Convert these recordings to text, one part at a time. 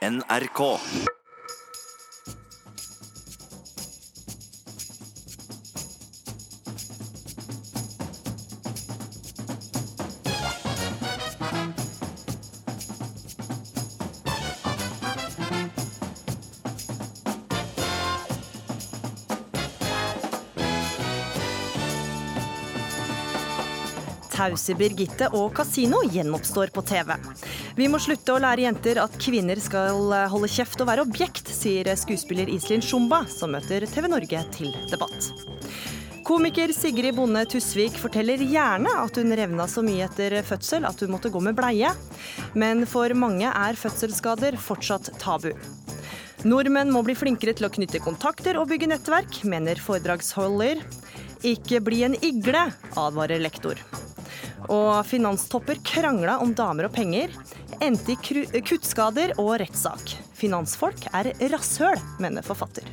NRK. Tause Birgitte og Casino gjenoppstår på TV. Vi må slutte å lære jenter at kvinner skal holde kjeft og være objekt, sier skuespiller Iselin Shumba, som møter TV Norge til debatt. Komiker Sigrid Bonde Tusvik forteller gjerne at hun revna så mye etter fødsel at hun måtte gå med bleie. Men for mange er fødselsskader fortsatt tabu. Nordmenn må bli flinkere til å knytte kontakter og bygge nettverk, mener foredragsholder. Ikke bli en igle, advarer lektor. Og finanstopper krangla om damer og penger. Endte i kuttskader og rettssak. Finansfolk er rasshøl, mener forfatter.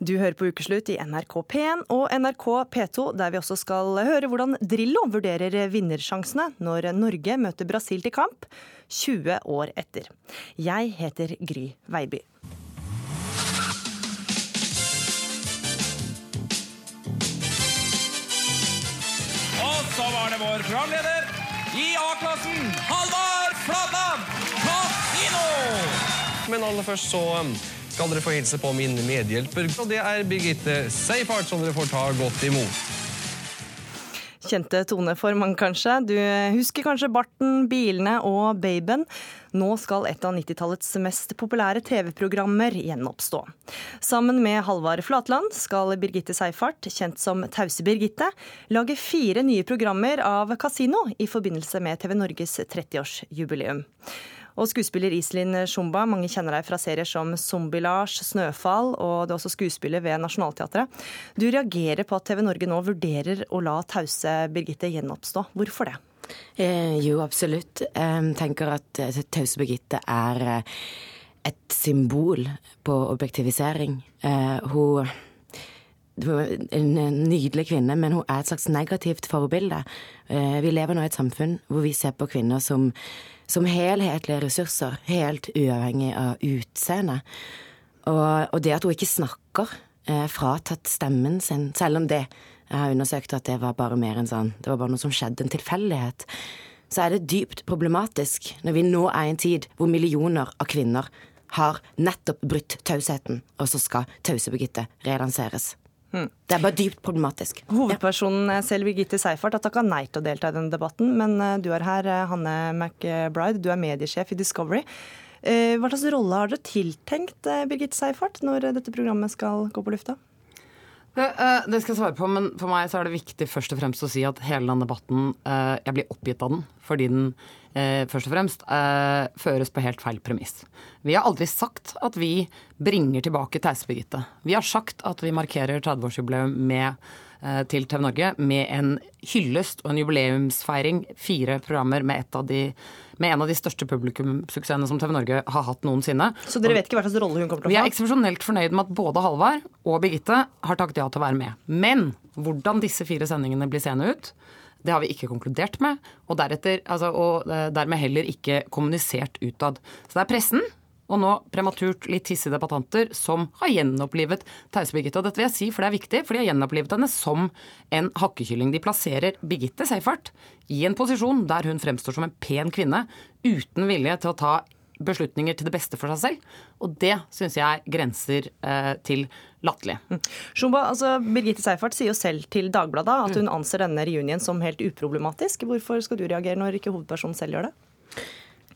Du hører på Ukeslutt i NRK P1 og NRK P2, der vi også skal høre hvordan Drillo vurderer vinnersjansene når Norge møter Brasil til kamp 20 år etter. Jeg heter Gry Veiby. Og så var det vår programleder i A-klassen, Halvard Flatland Casino! Men aller først så um, skal dere få hilse på min medhjelper. Og det er Birgitte Seifert, som dere får ta godt imot. Kjente tone for mange, kanskje. Du husker kanskje barten, bilene og baben. Nå skal et av 90-tallets mest populære TV-programmer gjenoppstå. Sammen med Halvard Flatland skal Birgitte Seifert, kjent som Tause Birgitte, lage fire nye programmer av Casino i forbindelse med TV Norges 30-årsjubileum. Og skuespiller Iselin Shumba, mange kjenner deg fra serier som Zombie-Lars, Snøfall, og du er også skuespiller ved Nationaltheatret. Du reagerer på at TV Norge nå vurderer å la tause Birgitte gjenoppstå. Hvorfor det? Eh, jo, absolutt. Jeg tenker at eh, tause Birgitte er eh, et symbol på objektivisering. Eh, hun en nydelig kvinne, men hun er et slags negativt forbilde. Eh, vi lever nå i et samfunn hvor vi ser på kvinner som som helhetlige ressurser, helt uavhengig av utseende. Og, og, det at hun ikke snakker, eh, fratatt stemmen sin, selv om det jeg har undersøkt at det var bare mer enn sånn, det var bare noe som skjedde, en tilfeldighet, så er det dypt problematisk når vi nå er i en tid hvor millioner av kvinner har nettopp brutt tausheten, og så skal Tause Birgitte relanseres. Hmm. Det er bare dypt problematisk. Hovedpersonen selv, Birgitte Seifert, har takka nei til å delta i denne debatten. Men eh, du er her, eh, Hanne McBride, du er mediesjef i Discovery. Eh, hva slags rolle har dere tiltenkt Birgitte Seifert når dette programmet skal gå på lufta? Det, det, skal jeg svare på, men for meg så er det viktig først og fremst å si at hele den debatten Jeg blir oppgitt av den fordi den eh, først og fremst eh, føres på helt feil premiss. Vi har aldri sagt at vi bringer tilbake Tause-Birgitte. Vi har sagt at vi markerer 30-årsjubileum med eh, til TV Norge med en hyllest og en jubileumsfeiring. Fire programmer med, de, med en av de største publikumsuksessene som TV Norge har hatt noensinne. Så dere vet ikke hva slags rolle hun kommer til å få? Vi er eksepsjonelt fornøyd med at både Halvard og Birgitte har takket ja til å være med. Men hvordan disse fire sendingene blir seende ut, det har vi ikke konkludert med, og, deretter, altså, og eh, dermed heller ikke kommunisert utad. Så det er pressen og nå prematurt litt hissige debattanter som har gjenopplivet Tause Birgitte. Og dette vil jeg si, for det er viktig, for de har gjenopplivet henne som en hakkekylling. De plasserer Birgitte Seifert i en posisjon der hun fremstår som en pen kvinne, uten vilje til å ta beslutninger til det beste for seg selv. Og det syns jeg grenser eh, til latterlig. Mm. Shumba, altså, Birgitte Seifert sier jo selv til Dagbladet at hun anser denne reunionen som helt uproblematisk. Hvorfor skal du reagere når ikke hovedpersonen selv gjør det?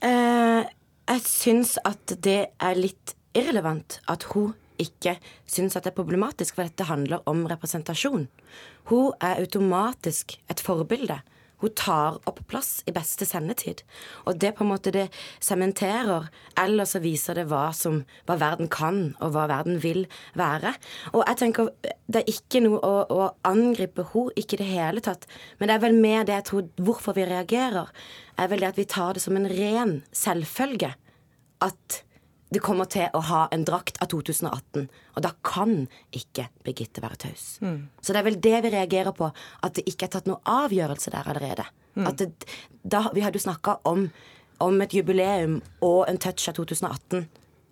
Eh, jeg syns at det er litt irrelevant at hun ikke syns at det er problematisk, for dette handler om representasjon. Hun er automatisk et forbilde. Hun tar opp plass i beste sendetid. Og det på en måte det sementerer, eller så viser det hva, som, hva verden kan, og hva verden vil være. Og jeg tenker, det er ikke noe å, å angripe henne, ikke i det hele tatt. Men det er vel mer det jeg tror hvorfor vi reagerer, er vel det at vi tar det som en ren selvfølge at det kommer til å ha en drakt av 2018. Og da kan ikke Birgitte være taus. Mm. Så det er vel det vi reagerer på. At det ikke er tatt noen avgjørelse der allerede. Mm. At det, da, Vi hadde jo snakka om om et jubileum og en touch av 2018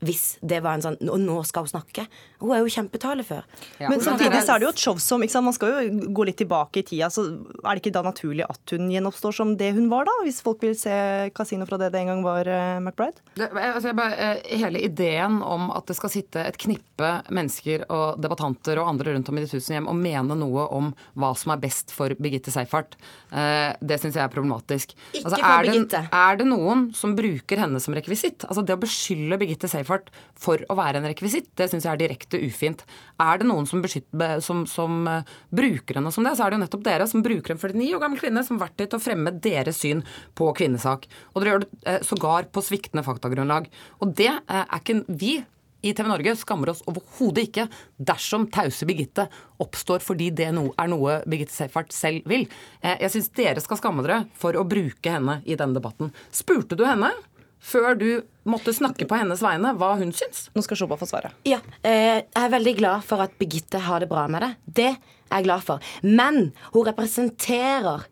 hvis det var en sånn Og nå skal hun snakke. Hun er jo kjempetalefør. Ja. Men samtidig så er det jo et show som ikke sant? Man skal jo gå litt tilbake i tida. så Er det ikke da naturlig at hun gjenoppstår som det hun var, da? Hvis folk vil se Casino fra det det en gang var, eh, McBride? Det, altså jeg bare, eh, hele ideen om at det skal sitte et knippe mennesker og debattanter og andre rundt om i de tusen hjem og mene noe om hva som er best for Birgitte Seifert, eh, det syns jeg er problematisk. Ikke Altså, for er, det, er det noen som bruker henne som rekvisitt? Altså Det å beskylde Birgitte Seifert for å være en rekvisitt, det syns jeg er direkte ufint. Er det noen som, beskytter, som, som eh, bruker henne som det, så er det jo nettopp dere som bruker en 49 år gammel kvinne som verktøy til å fremme deres syn på kvinnesak. Og dere gjør det eh, sågar på sviktende faktagrunnlag. Og det eh, er ikke vi i TV Norge skammer oss overhodet ikke dersom tause Birgitte oppstår fordi det er noe Birgitte Seifert selv vil. Eh, Jeg syns dere skal skamme dere for å bruke henne i denne debatten. Spurte du henne før du måtte snakke på hennes vegne hva hun syns? Nå skal Shoba få svare. Ja, eh, jeg er veldig glad for at Birgitte har det bra med det. Det er jeg glad for. Men hun representerer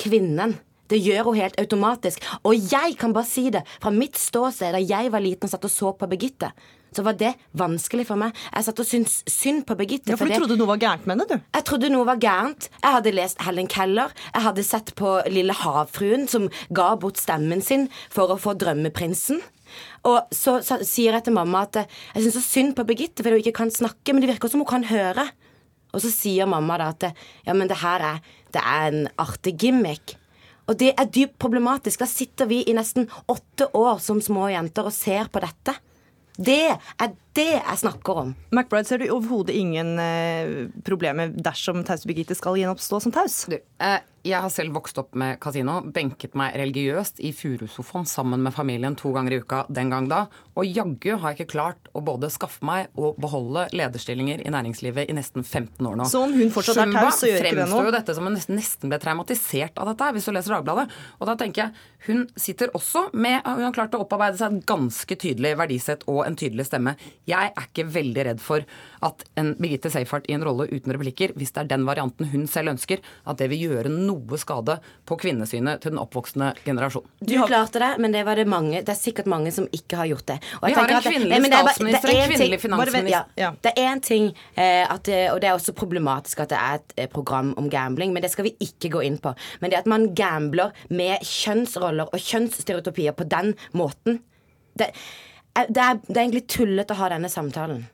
kvinnen. Det gjør hun helt automatisk. Og jeg kan bare si det fra mitt ståsted da jeg var liten og satt og så på Birgitte. Så var det vanskelig for meg. Jeg satt og syntes synd på Birgitte. Ja, for du trodde noe var gærent med henne, du. jeg trodde noe var gærent. Jeg hadde lest Helen Keller. Jeg hadde sett på Lille havfruen som ga bort stemmen sin for å få drømmeprinsen. Og så, så sier jeg til mamma at jeg syns så synd på Birgitte fordi hun ikke kan snakke, men det virker som hun kan høre. Og så sier mamma da at ja, men det her er, det er en artig gimmick. Og det er dypt problematisk. Da sitter vi i nesten åtte år som små jenter og ser på dette. Det er det jeg snakker om. McBride ser du overhodet ingen eh, problemer dersom tause Birgitte skal gjenoppstå som taus. Du, eh, jeg har selv vokst opp med kasino, benket meg religiøst i furusofaen sammen med familien to ganger i uka den gang da, og jaggu har jeg ikke klart å både skaffe meg og beholde lederstillinger i næringslivet i nesten 15 år nå. Så om hun fortsatt er taus, så gjør ikke det noe? fremstår jo dette som hun nesten, nesten ble traumatisert av dette, hvis du leser Dagbladet. Og da tenker jeg, hun sitter også med Hun har klart å opparbeide seg et ganske tydelig verdisett og en tydelig stemme. Jeg er ikke veldig redd for at en Birgitte Seifert i en rolle uten replikker, hvis det er den varianten hun selv ønsker, at det vil gjøre noe skade på kvinnesynet til den oppvoksende generasjon. Du klarte det, men det var det mange Det er sikkert mange som ikke har gjort det. Og Vi har en kvinnelig det er statsminister, det er en kvinnelig finansminister. Ja. Det er én ting, eh, at og det er også problematisk at det er et eh, program om gambling, men det skal vi ikke gå inn på. Men det at man gambler med kjønnsroller og kjønnsstereotypier på den måten det, er- det, er, det er egentlig tullete å ha denne samtalen.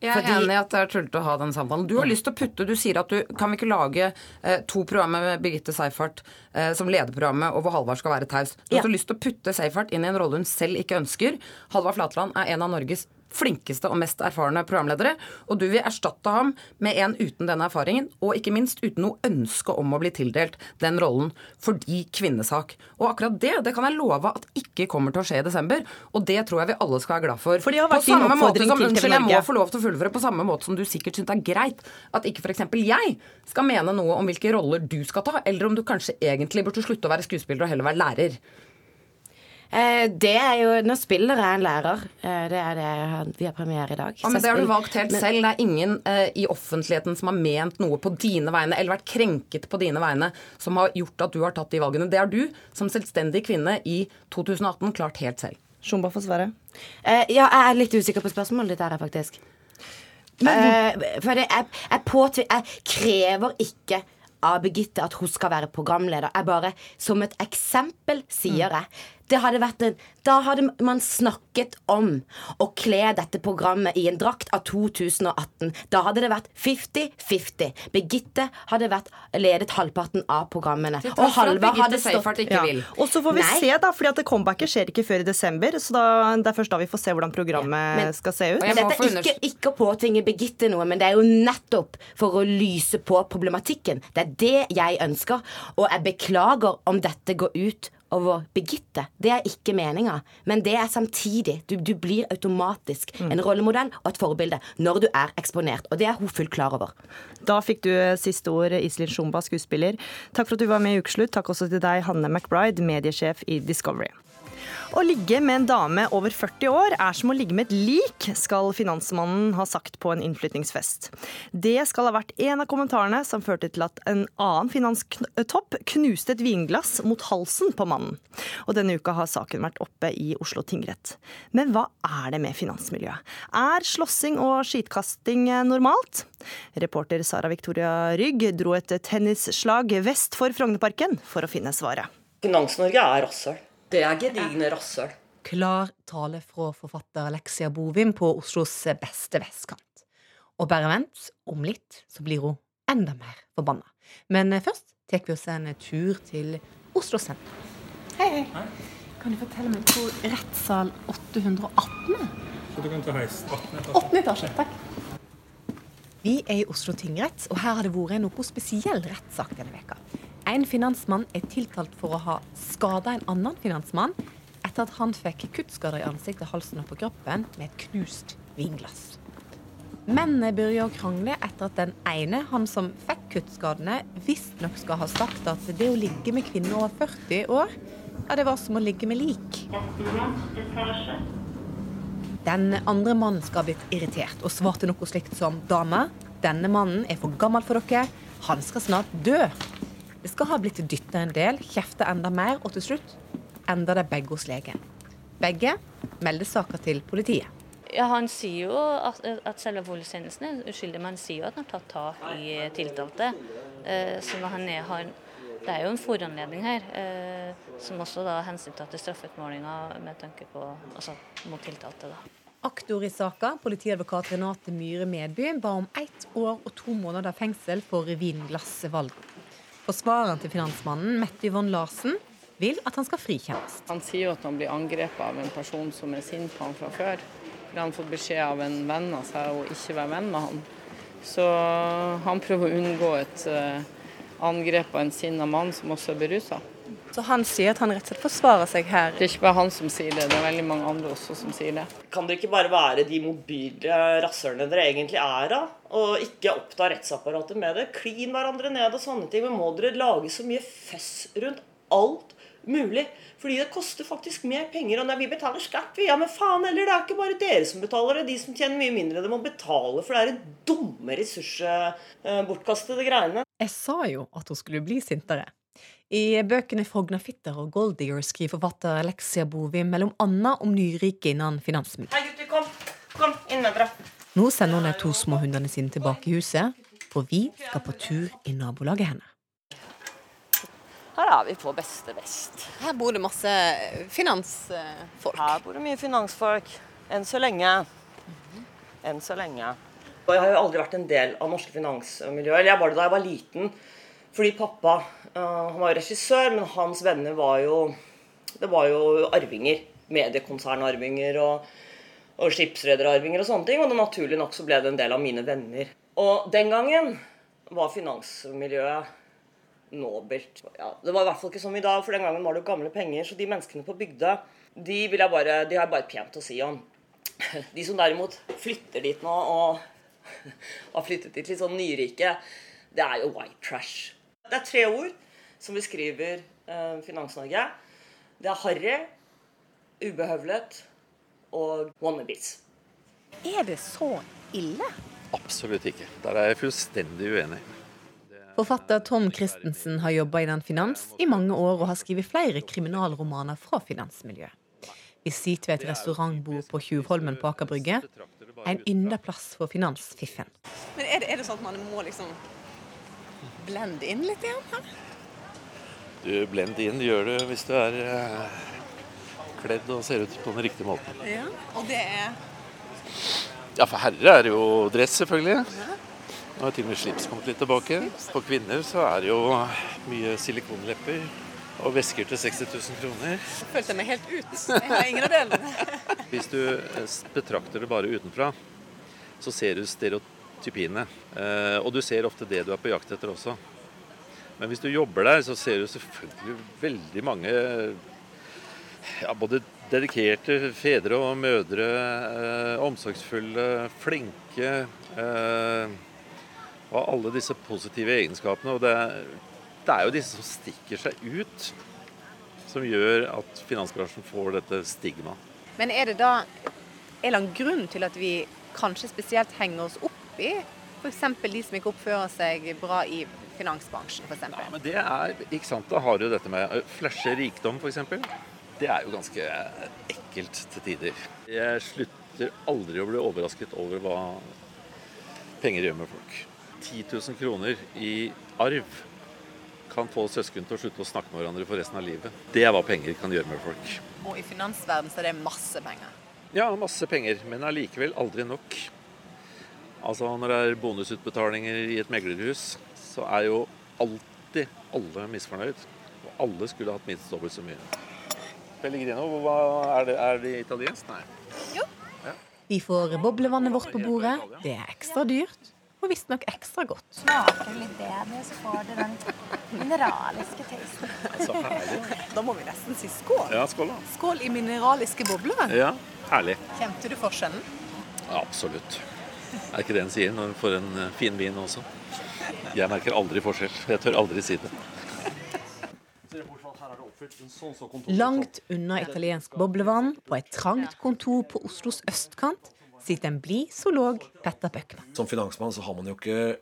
Jeg er Fordi- enig i at det er tullete å ha den samtalen. Du har lyst til å putte Du sier at du kan vi ikke lage eh, to programmer med Birgitte Seifert eh, som leder programmet, og hvor Halvard skal være taus. Du Ja. har lyst til å putte Seifert inn i en rolle hun selv ikke ønsker. Halvard Flatland er en av Norges flinkeste og mest erfarne programledere, og du vil erstatte ham med en uten denne erfaringen, og ikke minst uten noe ønske om å bli tildelt den rollen fordi kvinnesak. Og akkurat det, det kan jeg love at ikke kommer til å skje i desember, og det tror jeg vi alle skal være glad for. For det har vært På samme måte som, Unnskyld, jeg må få lov til å fullføre på samme måte som du sikkert syns det er greit at ikke f.eks. jeg skal mene noe om hvilke roller du skal ta, eller om du kanskje egentlig burde slutte å være skuespiller og heller være lærer. Eh, det er jo Nå spiller jeg en lærer. Eh, det er det vi har premiere i dag. Ja, men Det har du valgt helt men- selv. Det er ingen eh, i offentligheten som har ment noe på dine vegne, eller vært krenket på dine vegne, som har gjort at du har tatt de valgene. Det har du, som selvstendig kvinne i 2018, klart helt selv. Shumba får svare. Eh, ja, jeg er litt usikker på spørsmålet ditt her, faktisk. Eh, for det, jeg, jeg, påtvi- jeg krever ikke av Birgitte at hun skal være programleder. Jeg bare, som et eksempel, sier jeg. Det hadde vært en, da hadde man snakket om å kle dette programmet i en drakt av 2018. Da hadde det vært 50-50. Birgitte hadde vært ledet halvparten av programmene. Og for Halvard hadde stått vil. Og så får vi Nei. se, da, fordi at comebacket skjer ikke før i desember. Så da, det er først da vi får se hvordan programmet Men- skal se ut. Men dette er ikke, ikke å påtvinge Birgitte noe, men det er jo nettopp for å lyse på problematikken. Det er det jeg ønsker. Og jeg beklager om dette går ut over Birgitte. Det er ikke meninga. Men det er samtidig. Du, du blir automatisk Mm. en rollemodell og et forbilde når du er eksponert. Og det er hun fullt klar over. Da fikk du siste ord, Iselin Shumba, skuespiller. Takk for at du var med i Ukeslutt. Takk også til deg, Hanne McBride, mediesjef i Discovery. Å ligge med en dame over 40 år er som å ligge med et lik, skal finansmannen ha sagt på en innflyttingsfest. Det skal ha vært en av kommentarene som førte til at en annen finanstopp knuste et vinglass mot halsen på mannen. Og denne uka har saken vært oppe i Oslo tingrett. Men hva er det med finansmiljøet? Er slåssing og skitkasting normalt? Reporter Sara Victoria Rygg dro et tennisslag vest for Frognerparken for å finne svaret. Finans-Norge er rasshøl. Det er gedigne rasshøl. Klar tale fra forfatter Alexia Bovim på Oslos beste vestkant. Og bare vent, om litt så blir hun enda mer forbanna. Men først tar vi oss en tur til Oslo senter. Hei, hei. Kan du fortelle meg hvor rettssal 818 er? Så du kan ta heis 18 etasje. 18 etasje, takk. Vi er i Oslo tingrett, og her har det vært noe spesiell rettssak denne veka. En finansmann er tiltalt for å ha skada en annen finansmann etter at han fikk kuttskader i ansiktet, halsen og på kroppen med et knust vinglass. Mennene begynner å krangle etter at den ene, han som fikk kuttskadene, visstnok skal ha sagt at det å ligge med kvinner over 40 år, ja, det var som å ligge med lik. Den andre mannen skal ha blitt irritert og svarte noe slikt som dame, denne mannen er for gammel for dere, han skal snart dø. Det skal ha blitt dytta en del, kjefta enda mer, og til slutt ender det begge hos legen. Begge melder saka til politiet. Ja, Han sier jo at, at selve voldshendelsen er uskyldig, men han sier jo at han har tatt tak i tiltalte. Eh, så han er, har, det er jo en foranledning her, eh, som også da hensyntatt til straffeutmålinga med tanke på, altså, mot tiltalte. da. Aktor i saka, politiadvokat Renate Myhre Medby, ba om ett år og to måneder fengsel for vinglassvalg. Forsvareren til finansmannen, Mette Yvonne Larsen, vil at han skal frikjennes. Han sier jo at han blir angrepet av en person som er sint på han fra før. Han har fått beskjed av en venn av seg å ikke være venn med han. Så han prøver å unngå et uh, angrep av en sinna mann som også er berusa. Så han sier at han rett og slett forsvarer seg her? Det er ikke bare han som sier det, det er veldig mange andre også som sier det. Kan dere ikke bare være de mobile rasshølene dere egentlig er, da? Og ikke oppta rettsapparatet med det? Klin hverandre ned og sånne ting. Men må dere lage så mye føss rundt alt mulig? Fordi det koster faktisk mer penger. Og når vi betaler skatt, vi, ja, men faen heller, det er ikke bare dere som betaler det. De som tjener mye mindre, de må betale, for det er en dumme ressursbortkastede greiene. Jeg sa jo at hun skulle bli sintere. I bøkene Frogner Fitter og Goldier skriver forfatter Alexia Bovim mellom annet om nyrike innen finansmiljø. Hei gutter, kom! Kom, inn med dere. Nå sender hun de to små hundene sine tilbake i huset, for vi skal på tur i nabolaget hennes. Her er vi på beste vest. Her bor det masse finansfolk. Her bor det mye finansfolk. Enn så lenge. Enn så lenge. Og jeg har jo aldri vært en del av norske finansmiljøer. Eller jeg var det da jeg var liten. Fordi pappa han var regissør, men hans venner var jo Det var jo arvinger. Mediekonsernarvinger og, og skipsrederarvinger og sånne ting. Og det naturlig nok så ble det en del av mine venner. Og den gangen var finansmiljøet nobelt. Ja, det var i hvert fall ikke som i dag, for den gangen var det jo gamle penger. Så de menneskene på bygda, de, vil jeg bare, de har jeg bare pent å si om. De som derimot flytter dit nå og har flyttet dit litt sånn nyrike, det er jo white trash. Det er tre ord som beskriver eh, Finans-Norge. Det er harry, ubehøvlet og wannabes. Er det så ille? Absolutt ikke. Der er jeg fullstendig uenig. Forfatter Tom Christensen har jobba innen finans i mange år og har skrevet flere kriminalromaner fra finansmiljøet. Vi sitter ved et restaurantbord på Tjuvholmen på Aker Brygge. En ynda plass for finansfiffen. Men er det, er det sånn at man må liksom blende inn litt igjen her? Du blender inn, gjør du hvis du er eh, kledd og ser ut på den riktige måten. Ja, Og det er Ja, for herrer er det jo dress, selvfølgelig. Nå har til og med slips kommet litt tilbake. For kvinner så er det jo mye silikonlepper og vesker til 60 000 kroner. Jeg følte meg helt ut. Jeg har ingen av delene. Hvis du eh, betrakter det bare utenfra, så ser du stereotypiene. Eh, og du ser ofte det du er på jakt etter også. Men hvis du jobber der, så ser du selvfølgelig veldig mange ja, både dedikerte fedre og mødre. Eh, omsorgsfulle, flinke. Eh, og alle disse positive egenskapene. Og det, det, er jo disse som stikker seg ut, som gjør at finansbransjen får dette stigmaet. Men er det da en eller annen grunn til at vi kanskje spesielt henger oss opp i f.eks. de som ikke oppfører seg bra i finansbransjen, f.eks.? Ja, men det er, ikke sant, Da har du dette med å flashe rikdom, f.eks. Det er jo ganske ekkelt til tider. Jeg slutter aldri å bli overrasket over hva penger gjør med folk. 10 000 kroner i arv kan få søsken til å slutte å snakke med hverandre for resten av livet. Det er hva penger kan gjøre med folk. Og i finansverdenen så er det masse penger. Ja, masse penger, men allikevel aldri nok. Altså Når det er bonusutbetalinger i et meglerhus, så er jo alltid alle misfornøyd. Og alle skulle hatt minst dobbelt så mye. Pellegrino, hva, er, det, er det italiensk? Nei. Jo. Vi får boblevannet vårt på bordet. Det er ekstra dyrt. Og visstnok ekstra godt. Smaker litt bedre, så får du den mineraliske tasten. Så herlig. Da må vi nesten si skål. Ja, skål da. Skål i mineraliske boblevann. Ja, herlig. Kjente du forskjellen? Absolutt. Er ikke det en sier når en får en eh, fin vin også? Jeg merker aldri forskjell. Jeg tør aldri si det. Langt unna italiensk boblevann, på et trangt kontor på Oslos østkant, sitter en blid zoolog Petter Bøckmann. Som finansmann så har man jo ikke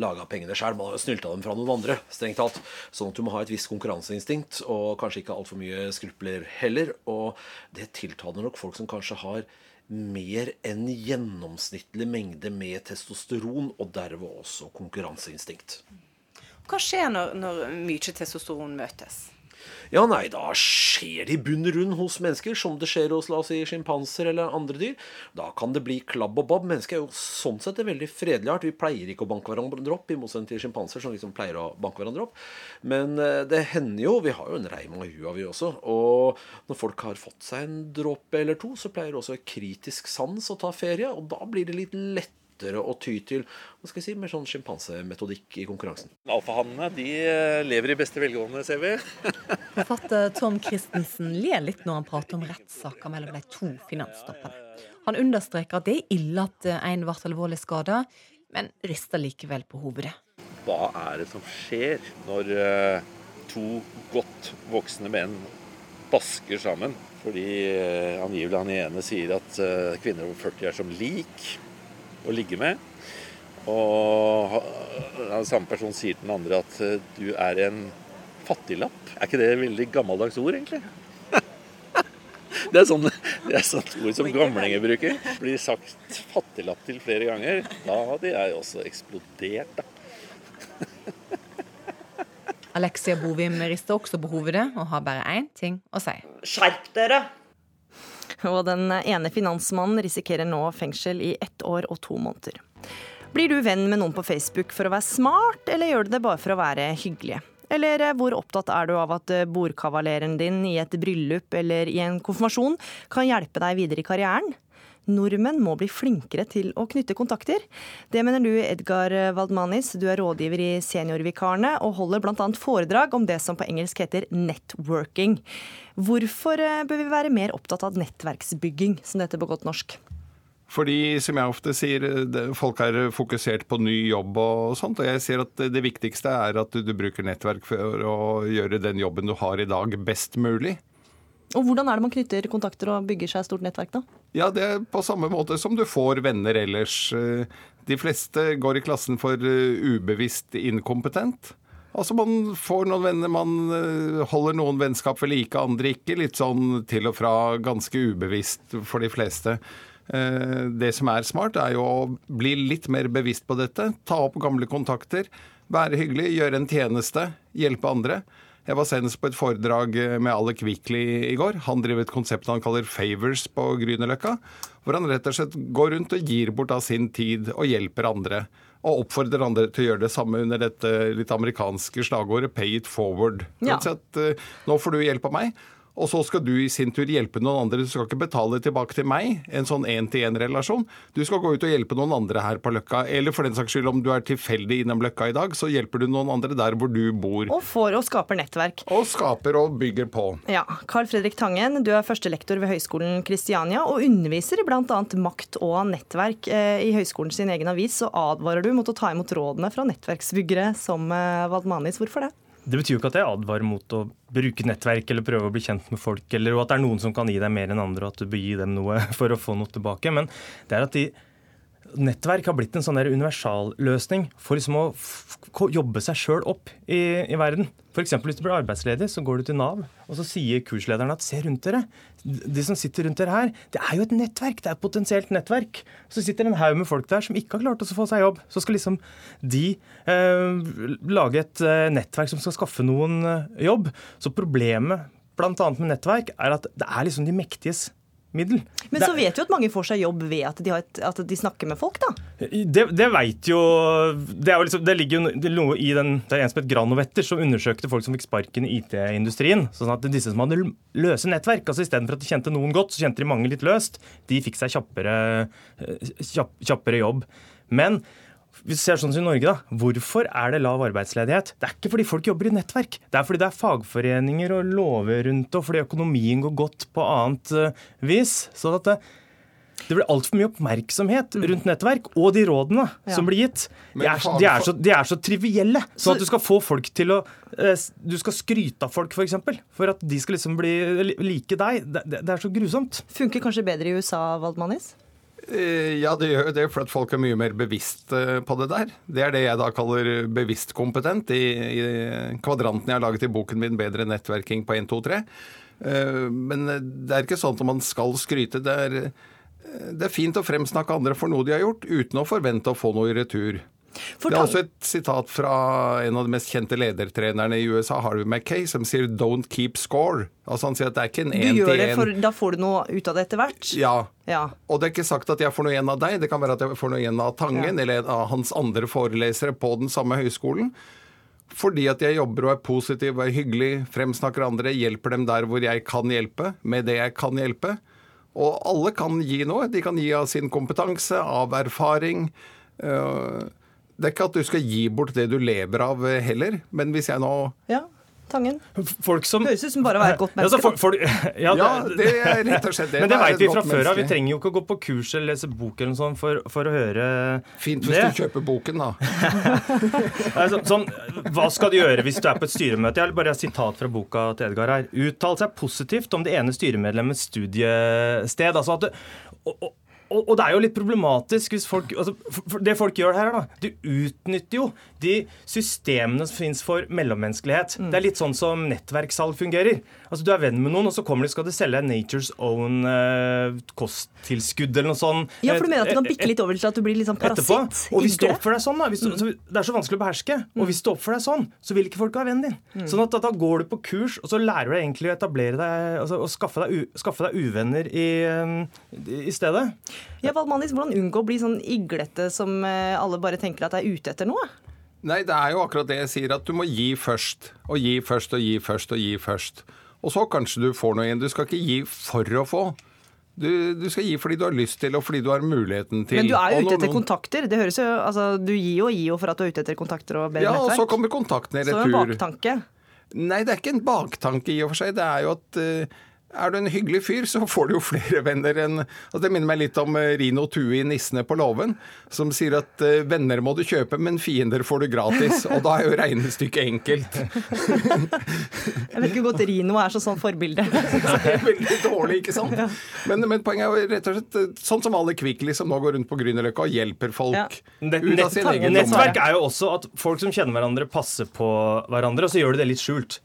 laga pengene sjøl, man har jo snylta dem fra noen andre. strengt talt. Sånn at du må ha et visst konkurranseinstinkt, og kanskje ikke altfor mye skrupler heller. Og det tiltaler nok folk som kanskje har mer enn gjennomsnittlig mengde med testosteron, og derved også konkurranseinstinkt. Hva skjer når, når mye testosteron møtes? Ja, nei, da skjer det i bunn grunn hos mennesker, som det skjer hos la oss si, sjimpanser eller andre dyr. Da kan det bli klabb og babb. Mennesker er jo sånn sett en veldig fredelig art. Vi pleier ikke å banke hverandre opp, i motsetning til sjimpanser, som liksom pleier å banke hverandre opp. Men eh, det hender jo Vi har jo en reim av hua, vi også. Og når folk har fått seg en dråpe eller to, så pleier også kritisk sans å ta ferie, og da blir det litt lett å ty til hva skal jeg si, mer sånn sjimpansemetodikk i konkurransen. Alfahannene de eh, lever i beste velgående, ser vi. Forfatter Tom Christensen ler litt når han prater om rettssaker mellom de to finanstoppene. Han understreker at det er ille at en ble alvorlig skada, men rister likevel på hovedet. Hva er det som skjer når eh, to godt voksne menn basker sammen? Fordi eh, angivelig han ene sier at kvinner over 40 er som lik å ligge med. Og den samme person sier til den andre at du er en fattiglapp. Er ikke det et veldig gammeldags ord, egentlig? Det er sånn det er sånt ord som gamlinger bruker. Blir sagt fattiglapp til flere ganger. Da hadde jeg også eksplodert, da. Alexia Bovim rister også på hovedet og har bare én ting å si. Skjerp dere! Og den ene finansmannen risikerer nå fengsel i ett år og to måneder. Blir du venn med noen på Facebook for å være smart, eller gjør du det bare for å være hyggelig? Eller hvor opptatt er du av at bordkavaleren din i et bryllup eller i en konfirmasjon kan hjelpe deg videre i karrieren? Nordmenn må bli flinkere til å knytte kontakter. Det mener du, Edgar Waldmanis. Du er rådgiver i Seniorvikarene og holder bl.a. foredrag om det som på engelsk heter networking. Hvorfor bør vi være mer opptatt av nettverksbygging, som det heter på godt norsk? Fordi, som jeg ofte sier, folk er fokusert på ny jobb og sånt. Og jeg sier at det viktigste er at du bruker nettverk for å gjøre den jobben du har i dag, best mulig. Og Hvordan er det man knytter kontakter og bygger seg et stort nettverk, da? Ja, Det er på samme måte som du får venner ellers. De fleste går i klassen for ubevisst inkompetent. Altså Man får noen venner, man holder noen vennskap ved like, andre ikke. Litt sånn til og fra, ganske ubevisst for de fleste. Det som er smart, er jo å bli litt mer bevisst på dette. Ta opp gamle kontakter, være hyggelig, gjøre en tjeneste, hjelpe andre. Jeg var senest på et foredrag med Alec Wikley i går. Han driver et konsept han kaller Favors på Grünerløkka. Hvor han rett og slett går rundt og gir bort av sin tid og hjelper andre. Og oppfordrer andre til å gjøre det samme under dette litt amerikanske slagordet 'pay it forward'. Ja. At, nå får du hjelp av meg. Og så skal du i sin tur hjelpe noen andre. Du skal ikke betale tilbake til meg, en sånn én-til-én-relasjon. Du skal gå ut og hjelpe noen andre her på Løkka. Eller for den saks skyld, om du er tilfeldig innom Løkka i dag, så hjelper du noen andre der hvor du bor. Og får og skaper nettverk. Og skaper og bygger på. Ja. Carl Fredrik Tangen, du er førstelektor ved Høgskolen Kristiania og underviser i bl.a. makt og nettverk. I høyskolen sin egen avis så advarer du mot å ta imot rådene fra nettverksbyggere som Valdmanis. Hvorfor det? Det betyr jo ikke at jeg advarer mot å bruke nettverk eller prøve å bli kjent med folk, eller at det er noen som kan gi deg mer enn andre, og at du bør gi dem noe for å få noe tilbake. Men det er at de Nettverk har blitt en sånn universalløsning for liksom å jobbe seg sjøl opp i, i verden. F.eks. hvis du blir arbeidsledig, så går du til Nav, og så sier kurslederen at se rundt dere. De som sitter rundt dere her, det er jo et nettverk. Det er et potensielt nettverk. Så sitter en haug med folk der som ikke har klart å få seg jobb. Så skal liksom de eh, lage et eh, nettverk som skal skaffe noen eh, jobb. Så problemet bl.a. med nettverk er at det er liksom de mektiges middel. Men så vet vi at mange får seg jobb ved at de, har et, at de snakker med folk, da. Det, det veit jo Det, jo liksom, det ligger jo noe i den Det er en som het Granovetter, som undersøkte folk som fikk sparken i IT-industrien. Sånn at disse som hadde løse nettverk, altså istedenfor at de kjente noen godt, så kjente de mange litt løst. De fikk seg kjappere, kjapp, kjappere jobb. Men vi ser sånn som i Norge, da, Hvorfor er det lav arbeidsledighet? Det er ikke fordi folk jobber i nettverk. Det er fordi det er fagforeninger og lover rundt det, og fordi økonomien går godt på annet uh, vis. Så at det, det blir altfor mye oppmerksomhet rundt nettverk, og de rådene ja. som blir gitt. De er, de, er så, de er, så, trivielle. Sånn at du skal få folk til å uh, Du skal skryte av folk, f.eks. For, eksempel, for at de skal liksom bli like deg. Det, det, det er så grusomt. Funker kanskje bedre i USA, Waldmanis? Ja, det gjør det for at folk er mye mer bevisst på det der. Det er det jeg da kaller bevisst kompetent i, i kvadranten jeg har laget i boken min 'Bedre nettverking på 1, 2, 3'. Men det er ikke sånn at man skal skryte. Det er, det er fint å fremsnakke andre for noe de har gjort, uten å forvente å få noe i retur. Det er også et sitat fra en av de mest kjente ledertrenerne i USA, Harvey Mackay, som sier 'don't keep score'. Altså Han sier at det er ikke en én til én. For da får du noe ut av det etter hvert? Ja. ja. Og det er ikke sagt at jeg får noe igjen av deg, det kan være at jeg får noe igjen av Tangen ja. eller av hans andre forelesere på den samme høyskolen. Fordi at jeg jobber og er positiv og er hyggelig, fremsnakker andre, hjelper dem der hvor jeg kan hjelpe, med det jeg kan hjelpe. Og alle kan gi noe. De kan gi av sin kompetanse, av erfaring. Uh, det er ikke at du skal gi bort det du lever av eh, heller, men hvis jeg nå Ja. Tangen. Folk som, Høres ut som bare å være et godt menneske. Ja, for, for, ja, det, ja, det er rett og slett det. Men det vet vi fra før av. Vi trenger jo ikke å gå på kurs eller lese bok eller noe sånt for, for å høre Fint hvis det. du kjøper boken, da. altså, sånn, hva skal du gjøre hvis du er på et styremøte? Jeg har bare et sitat fra boka til Edgar her. Uttale seg positivt om det ene styremedlemmets studiested. Altså at du, og, og, og, det er jo litt problematisk hvis folk altså, Det folk gjør her, da De utnytter jo de systemene som finnes for mellommenneskelighet. Mm. Det er litt sånn som nettverkssalg fungerer. Altså Du er venn med noen, og så kommer de skal de selge Nature's Own eh, kosttilskudd eller noe sånt. Ja, for du mener at det kan bikke litt over til at du blir litt sånn parasitt? Og hvis du oppfører deg sånn, da du, mm. Det er så vanskelig å beherske. Og hvis du oppfører deg sånn, så vil ikke folk ha vennen din. Mm. Sånn at da går du på kurs, og så lærer du deg egentlig å etablere deg altså, og skaffe deg, skaffe deg uvenner i, i stedet. Ja, Valmanis, Hvordan unngå å bli sånn iglete som alle bare tenker at er ute etter noe? Nei, det er jo akkurat det jeg sier, at du må gi først. Og gi først og gi først og gi først. Og så kanskje du får noe igjen. Du skal ikke gi for å få. Du, du, skal gi fordi du har lyst til, og fordi du har muligheten til. Men du er jo ute etter kontakter. Det høres jo, altså, Du gir og gir jo for at du er ute etter kontakter og bedre ja, nettverk. Ja, og så kommer kontaktene i retur. Så en baktanke. Nei, det er ikke en baktanke i og for seg. Det er jo at uh, er du en hyggelig fyr, så får du jo flere venner enn altså Det minner meg litt om eh, Rino Tue i 'Nissene på låven', som sier at uh, venner må du kjøpe, men fiender får du gratis. Og da er jo regnestykket enkelt. Jeg vet ikke hvor godt Rino er som sånn forbilde. det er veldig dårlig, ikke sant? Men, men, poenget er jo rett og slett eh, sånn som alle Kvikli som nå går rundt på Grünerløkka og hjelper folk ja. ut av sin egen Nettverk er jo også at folk som kjenner hverandre, passer på hverandre, og så gjør de det litt skjult.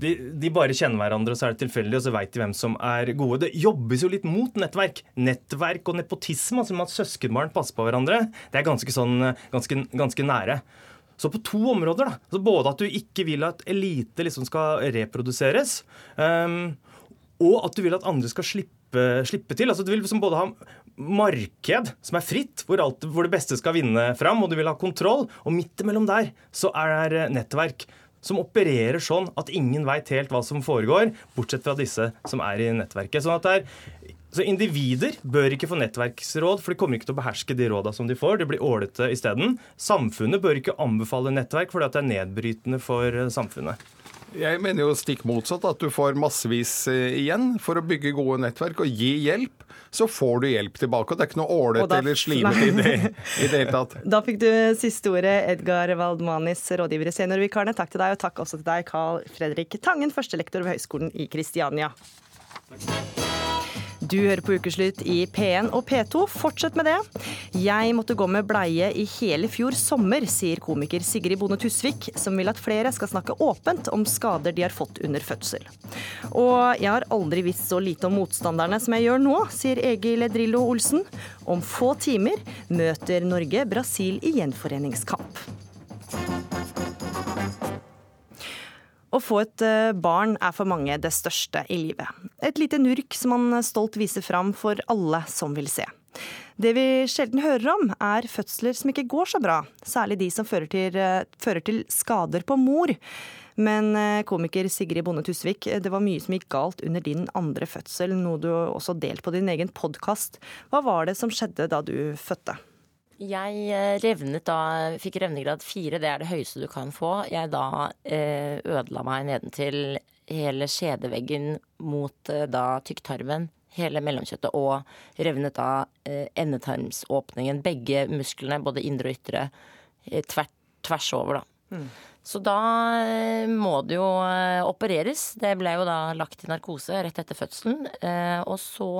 De, de, bare kjenner hverandre, og så er det tilfeldig, og så veit de hvem som er gode. Det jobbes jo litt mot nettverk. Nettverk og nepotisme, altså at søskenbarn passer på hverandre, det er ganske, sånn, ganske, ganske nære. Så på to områder. da, altså Både at du ikke vil at elite liksom skal reproduseres, um, og at du vil at andre skal slippe, slippe til. altså Du vil liksom både ha marked som er fritt, hvor, alt, hvor det beste skal vinne fram, og du vil ha kontroll. Og midt imellom der så er det nettverk som opererer sånn at ingen veit helt hva som foregår, bortsett fra disse som er i nettverket. Sånn at det er så Individer bør ikke få nettverksråd, for de kommer ikke til å beherske de råda som de får. De blir ålete isteden. Samfunnet bør ikke anbefale nettverk, fordi det er nedbrytende for samfunnet. Jeg mener jo stikk motsatt, at du får massevis eh, igjen for å bygge gode nettverk og gi hjelp. Så får du hjelp tilbake, og det er ikke noe ålete eller slimete i det i det hele tatt. Da fikk du siste ordet, Edgar Waldmanis, rådgiver i Seniorvikarene. Takk til deg, og takk også til deg, Carl Fredrik Tangen, førstelektor ved Høgskolen i Kristiania. Du hører på Ukeslutt i P1 og P2. Fortsett med det. Jeg måtte gå med bleie i hele fjor sommer, sier komiker Sigrid Bonde Tusvik, som vil at flere skal snakke åpent om skader de har fått under fødsel. Og jeg har aldri visst så lite om motstanderne som jeg gjør nå, sier Egil Drillo Olsen. Om få timer møter Norge Brasil i gjenforeningskamp. Å få et eh, barn er for mange det største i livet. Et lite nurk som man stolt viser fram for alle som vil se. Det vi sjelden hører om, er fødsler som ikke går så bra, særlig de som fører til, eh, fører til skader på mor. Men eh, komiker Sigrid Bonde Tusvik, det var mye som gikk galt under din andre fødsel, noe du også delte på din egen podkast. Hva var det som skjedde da du fødte? Jeg eh, revnet da, fikk revnegrad fire, det er det høyeste du kan få. Jeg da eh, ødela meg nedentil hele skjedeveggen mot eh, da tykktarmen, hele mellomkjøttet, og revnet da endetarmsåpningen. Begge musklene, både indre og ytre, tvert, tvers over, da. Så da må det jo opereres. Det ble jo da lagt i narkose rett etter fødselen. Og så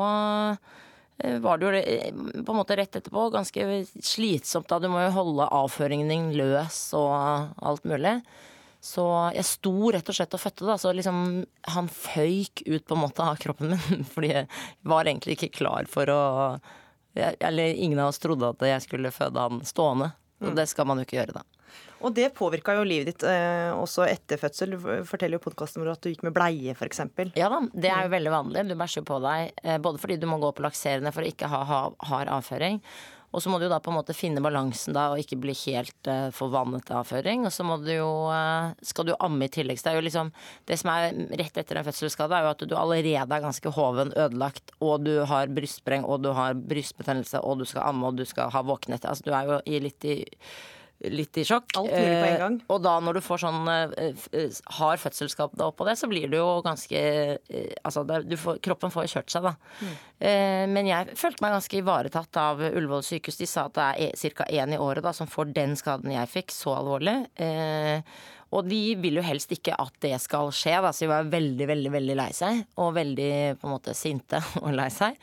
var det jo eh, på en måte rett etterpå ganske slitsomt da. Du må jo holde avføringen din løs og alt mulig. Så jeg sto rett og slett og fødte, da. Så liksom han føyk ut på en måte av kroppen min. Fordi jeg var egentlig ikke klar for å Eller ingen av oss trodde at jeg skulle føde han stående. Og Mm. det skal man jo ikke gjøre, da. Og det påvirka jo livet ditt eh, også etter fødsel. Du forteller jo podkasten vår at du gikk med bleie, f.eks. Ja da, det er jo veldig vanlig. Du bæsjer på deg eh, både fordi du må gå på lakserende for å ikke ha, ha hard avføring. Og så må du da på en måte finne balansen da og ikke bli helt uh, forvannet av avføring. Og så må du jo, uh, skal du amme i tillegg. Så det er jo liksom Det som er rett etter en fødselsskade, er jo at du allerede er ganske hoven, ødelagt, og du har brystspreng, og du har brystbetennelse, og du skal amme, og du skal ha våkenhet. Altså du er jo i litt i Litt i sjokk. Alt mulig på en gang. Eh, Og da når du får sånn eh, hard fødselsskap da oppå det, så blir du jo ganske eh, Altså du får, kroppen får kjørt seg, da. Mm. Eh, men jeg følte meg ganske ivaretatt av Ullevål sykehus. De sa at det er ca. én i året da, som får den skaden jeg fikk, så alvorlig. Eh, og de vil jo helst ikke at det skal skje, da, så de var veldig, veldig veldig lei seg. Og veldig på en måte sinte og lei seg.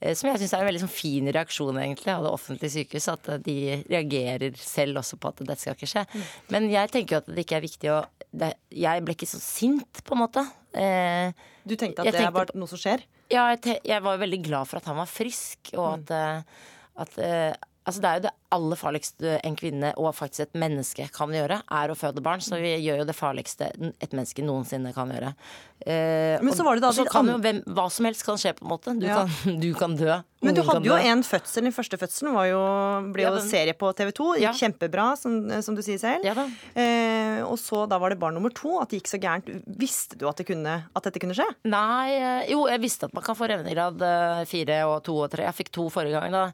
Eh, Som jeg syns er en veldig sånn fin reaksjon egentlig av det offentlige sykehuset. At eh, de reagerer selv også på at dette skal ikke skje. Men jeg tenker jo at det ikke er viktig å det, Jeg ble ikke så sint, på en måte. Eh, Du tenkte at det tenkte, var noe som skjer? Ja, jeg, te jeg var veldig glad for at han var frisk, og at, mm. at eh, Altså, det er jo det aller farligste en kvinne og faktisk et menneske kan gjøre, er å føde barn. Så vi gjør jo det farligste et menneske noensinne kan gjøre. Eh, Men så var det da kan jo hvem, hva som helst kan skje, på en måte. Du, Ja. kan, du kan dø. Men du hadde jo dø. en fødsel. Den første fødselen var jo, ble jo ja, serie på TV 2. Gikk kjempebra, som, som du sier selv. eh, og så da var det barn nummer to. At det gikk så gærent. Visste du at, det kunne, at dette kunne skje? Nei, eh, jo, jeg visste at man kan få revnegrad eh, fire og to og tre. Jeg fikk to forrige gang. da.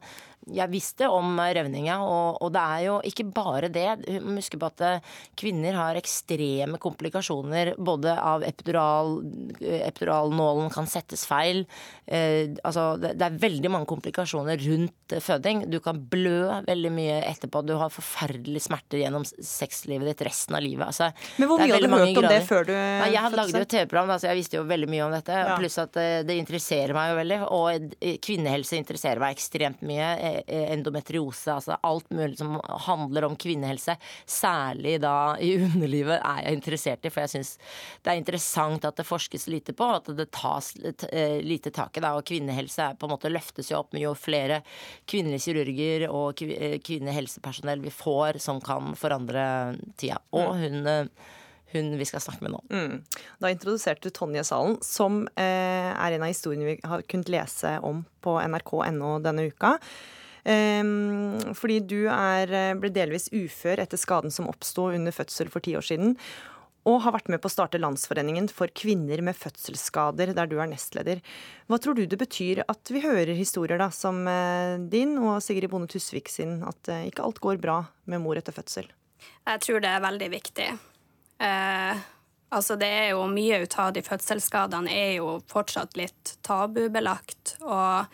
Jeg visste om røvninga, revninga, og, og det er jo ikke bare det. Husk på at eh, kvinner har ekstreme komplikasjoner både av epidural eh, Epiduralnålen kan settes feil. Eh, altså, det, det er veldig mange komplikasjoner rundt eh, føding. Du kan blø veldig mye etterpå. Du har forferdelige smerter gjennom sexlivet ditt resten av livet. Altså, Men hvor mye hadde du hørt om det før du Nei, Jeg hadde lagde jo TV-program, altså, så jeg visste jo veldig mye om dette. Ja. Pluss at det, det interesserer meg jo veldig. Og eh, kvinnehelse interesserer meg ekstremt mye. Eh, Endometriose, altså alt mulig som handler om kvinnehelse. Særlig da i underlivet er jeg interessert i, for jeg syns det er interessant at det forskes lite på, at det tas eh, lite tak i. Da, og kvinnehelse er på en måte løftes jo opp med jo flere kvinnelige kirurger og eh, kvinnehelsepersonell vi får som kan forandre tida. Og hun eh, hun vi skal snakke med nå. Mm. Da introduserte du Tonje Salen, som eh, er en av historiene vi har kunnet lese om på nrk.no denne uka. Ehm, fordi du er, eh, ble delvis ufør etter skaden som oppsto under fødsel for ti år siden. Og har vært med på å starte Landsforeningen for kvinner med fødselsskader, der du er nestleder. Hva tror du det betyr at vi hører historier da, som eh, din og Sigrid Bonde Tusvik sin, at eh, ikke alt går bra med mor etter fødsel? Jeg tror det er veldig viktig. Eh, Altså, det er jo mye ut av de fødselsskadene er jo fortsatt litt tabubelagt, og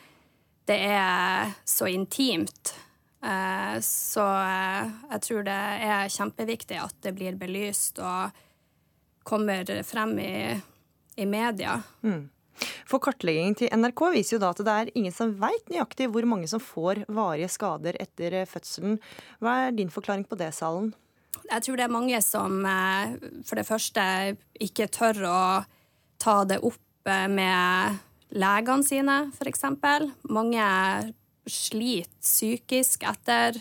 det er så intimt. Eh, Så eh, jeg tror det er kjempeviktig at det blir belyst og kommer frem i, i media. Mm. For kartleggingen til NRK viser jo da at det er ingen som veit nøyaktig hvor mange som får varige skader etter eh, fødselen. Hva er din forklaring på det, Salen? Jeg tror det er mange som for det første ikke tør å ta det opp med legene sine, f.eks. Mange sliter psykisk etter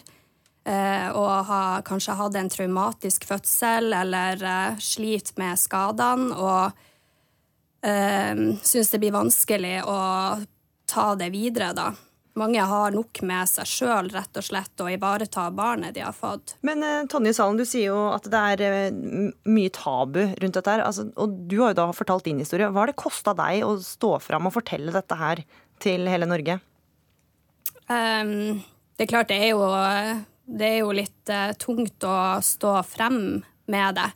eh, å ha kanskje hatt en traumatisk fødsel eller eh, sliter med skadene og eh, syns det blir vanskelig å ta det videre, da. Mange har nok med seg sjøl rett og slett å ivareta barnet de har fått. Men eh, Tonje Salen, du sier jo at det er eh, mye tabu rundt dette her. Altså, og du har jo da fortalt din historie. Hva har det kosta deg å stå fram og fortelle dette her til hele Norge? Um, det er klart det er jo, det er jo litt uh, tungt å stå frem med det.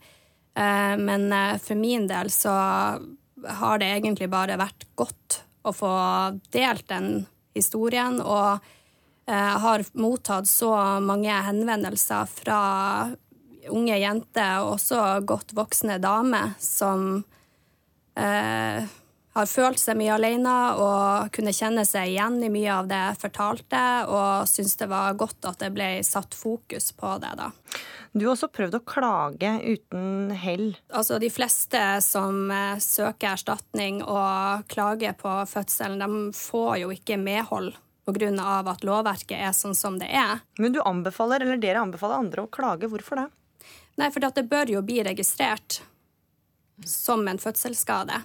Uh, men uh, for min del så har det egentlig bare vært godt å få delt den historien. Og jeg har mottatt så mange henvendelser fra unge jenter, og også godt voksne damer, som eh, har følt seg mye alene og kunne kjenne seg igjen i mye av det jeg fortalte, og syns det var godt at det ble satt fokus på det, da. Du har også prøvd å klage uten hell. Altså, de fleste som eh, søker erstatning og klager på fødselen, de får jo ikke medhold pga. at lovverket er sånn som det er. Men du anbefaler, eller dere anbefaler andre å klage. Hvorfor det? Nei, for det bør jo bli registrert som en fødselsskade.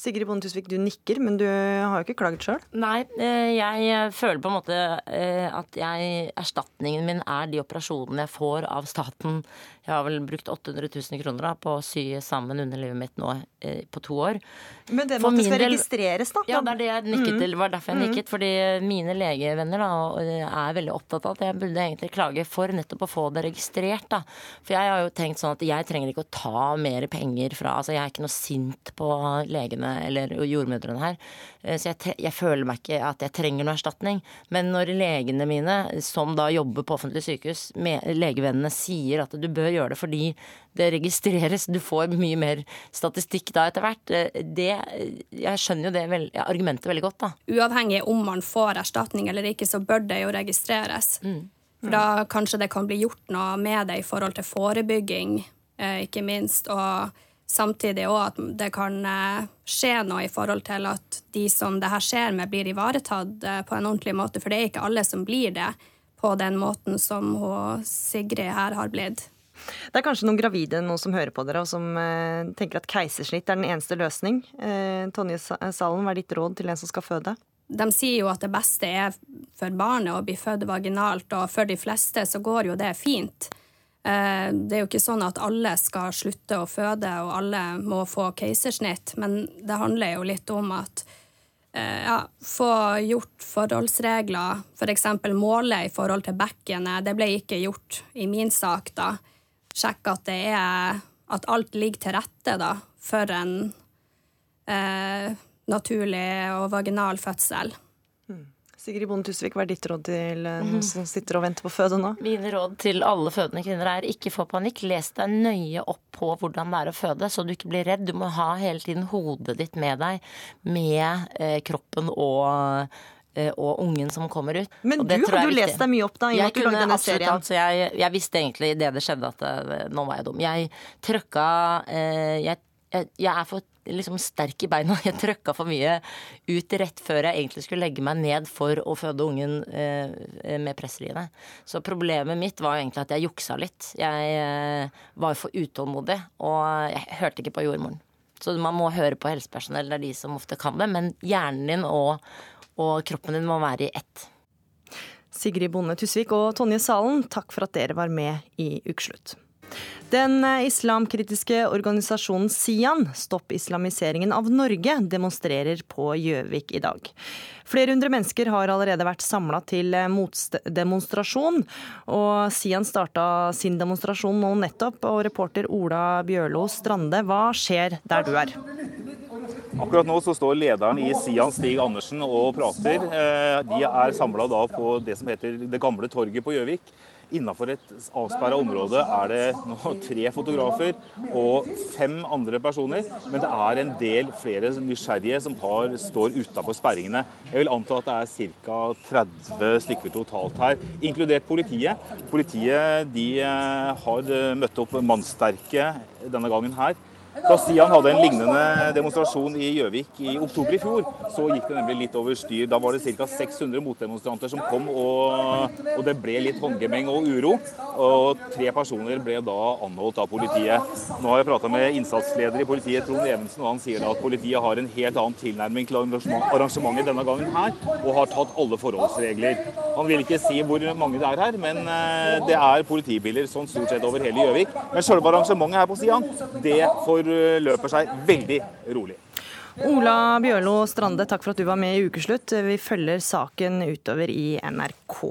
Sigrid Bonde Tusvik, du nikker, men du har jo ikke klaget sjøl. Nei, eh, jeg føler på en måte eh, at jeg, erstatningen min er de operasjonene jeg får av staten. Jeg har vel brukt 800 000 kroner da, på å sy sammen underlivet mitt nå eh, på to år. Men det måtte skal del- registreres, da. Ja, det er det jeg nikket Mm. til. Var derfor jeg Mm. nikket. Fordi mine legevenner da, er veldig opptatt av at jeg burde egentlig klage for nettopp å få det registrert. Da. For jeg har jo tenkt sånn at jeg trenger ikke å ta mer penger fra Altså jeg er ikke noe sint på legene eller jordmødrene her. Eh, Så jeg, jeg føler meg ikke at jeg trenger noe erstatning. Men når legene mine, som da jobber på offentlig sykehus, legevennene sier at du bør gjøre det fordi det registreres, du får mye mer statistikk da etter hvert, det Jeg skjønner jo det vel, ja, argumentet veldig godt, da. Uavhengig om man får erstatning eller ikke, så bør det jo registreres. For da kanskje det kan bli gjort noe med det i forhold til forebygging, eh, ikke minst. Og samtidig òg at det kan eh, skje noe i forhold til at de som det her skjer med, blir ivaretatt eh, på en ordentlig måte. For det er ikke alle som blir det på den måten som Sigrid her har blitt. Det er kanskje noen gravide nå som hører på dere, og som eh, tenker at keisersnitt er den eneste løsning. Eh, Tonje Salen, hva er ditt råd til en som skal føde? De sier jo at det beste er for barnet å bli født vaginalt, og for de fleste så går jo det fint. Eh, Det er jo ikke sånn at alle skal slutte å føde, og alle må få keisersnitt, men det handler jo litt om at eh, ja, få gjort forholdsregler, f.eks. For måle i forhold til bekkenet. Det ble ikke gjort i min sak, da. Sjekke at det er At alt ligger til rette, da, for en eh, naturlig og vaginal fødsel. Sigrid Bonde Tusvik, hva er ditt råd til eh, noen som sitter og venter på å føde nå? Mine råd til alle fødende kvinner er ikke få panikk. Les deg nøye opp på hvordan det er å føde, så du ikke blir redd. Du må ha hele tiden hodet ditt med deg, med eh, kroppen og og ungen som kommer ut. Men du hadde jo lest deg mye opp da, i Jeg at du lagde denne serien. alt, så jeg, jeg visste egentlig idet det skjedde at eh, nå var jeg dum. Jeg trøkka eh, jeg, jeg, jeg er for liksom sterk i beina. Jeg trøkka for mye ut rett før jeg egentlig skulle legge meg ned for å føde ungen eh, med pressriene. Så problemet mitt var egentlig at jeg juksa litt. Jeg eh, var for utålmodig, og jeg hørte ikke på jordmoren. Så man må høre på helsepersonell, det er de som ofte kan det. Men hjernen din og, og kroppen din må være i ett. Sigrid Bonde Tusvik og Tonje Salen, takk for at dere var med i Ukeslutt. Den eh, islamkritiske organisasjonen Sian, Stopp islamiseringen av Norge, demonstrerer på Gjøvik i dag. Flere hundre mennesker har allerede vært samla til eh, motdemonstrasjon. Og Sian starta sin demonstrasjon nå nettopp, og reporter Ola Bjørlo Strande, hva skjer der du er? Akkurat nå så står lederen i Sian, Stig Andersen, og prater. Eh, De er samla på det som heter Det gamle torget på Gjøvik. Innafor et avsperra område er det nå tre fotografer og fem andre personer. Men det er en del flere nysgjerrige som har, står utafor sperringene. Jeg vil anta at det er ca. 30 stykker totalt her, inkludert politiet. Politiet de eh, har eh, møtt opp mannsterke denne gangen her. Da Sian hadde en lignende demonstrasjon i Gjøvik i oktober i fjor, så gikk det nemlig litt over styr. Da var det ca. 600 motdemonstranter som kom, og, og det ble litt håndgemeng og uro. Og tre personer ble da anholdt av politiet. Nå har jeg prata med innsatsleder i politiet, Trond Evensen, og han sier at politiet har en helt annen tilnærming til arrangementet denne gangen her, og har tatt alle forholdsregler. Han vil ikke si hvor mange det er her, men eh, det er politibiler sånn stort sett over hele Gjøvik. Men selve arrangementet her på Sian, det forløper seg veldig rolig. Ola Bjørlo Strande, takk for at du var med i Ukeslutt. Vi følger saken utover i NRK.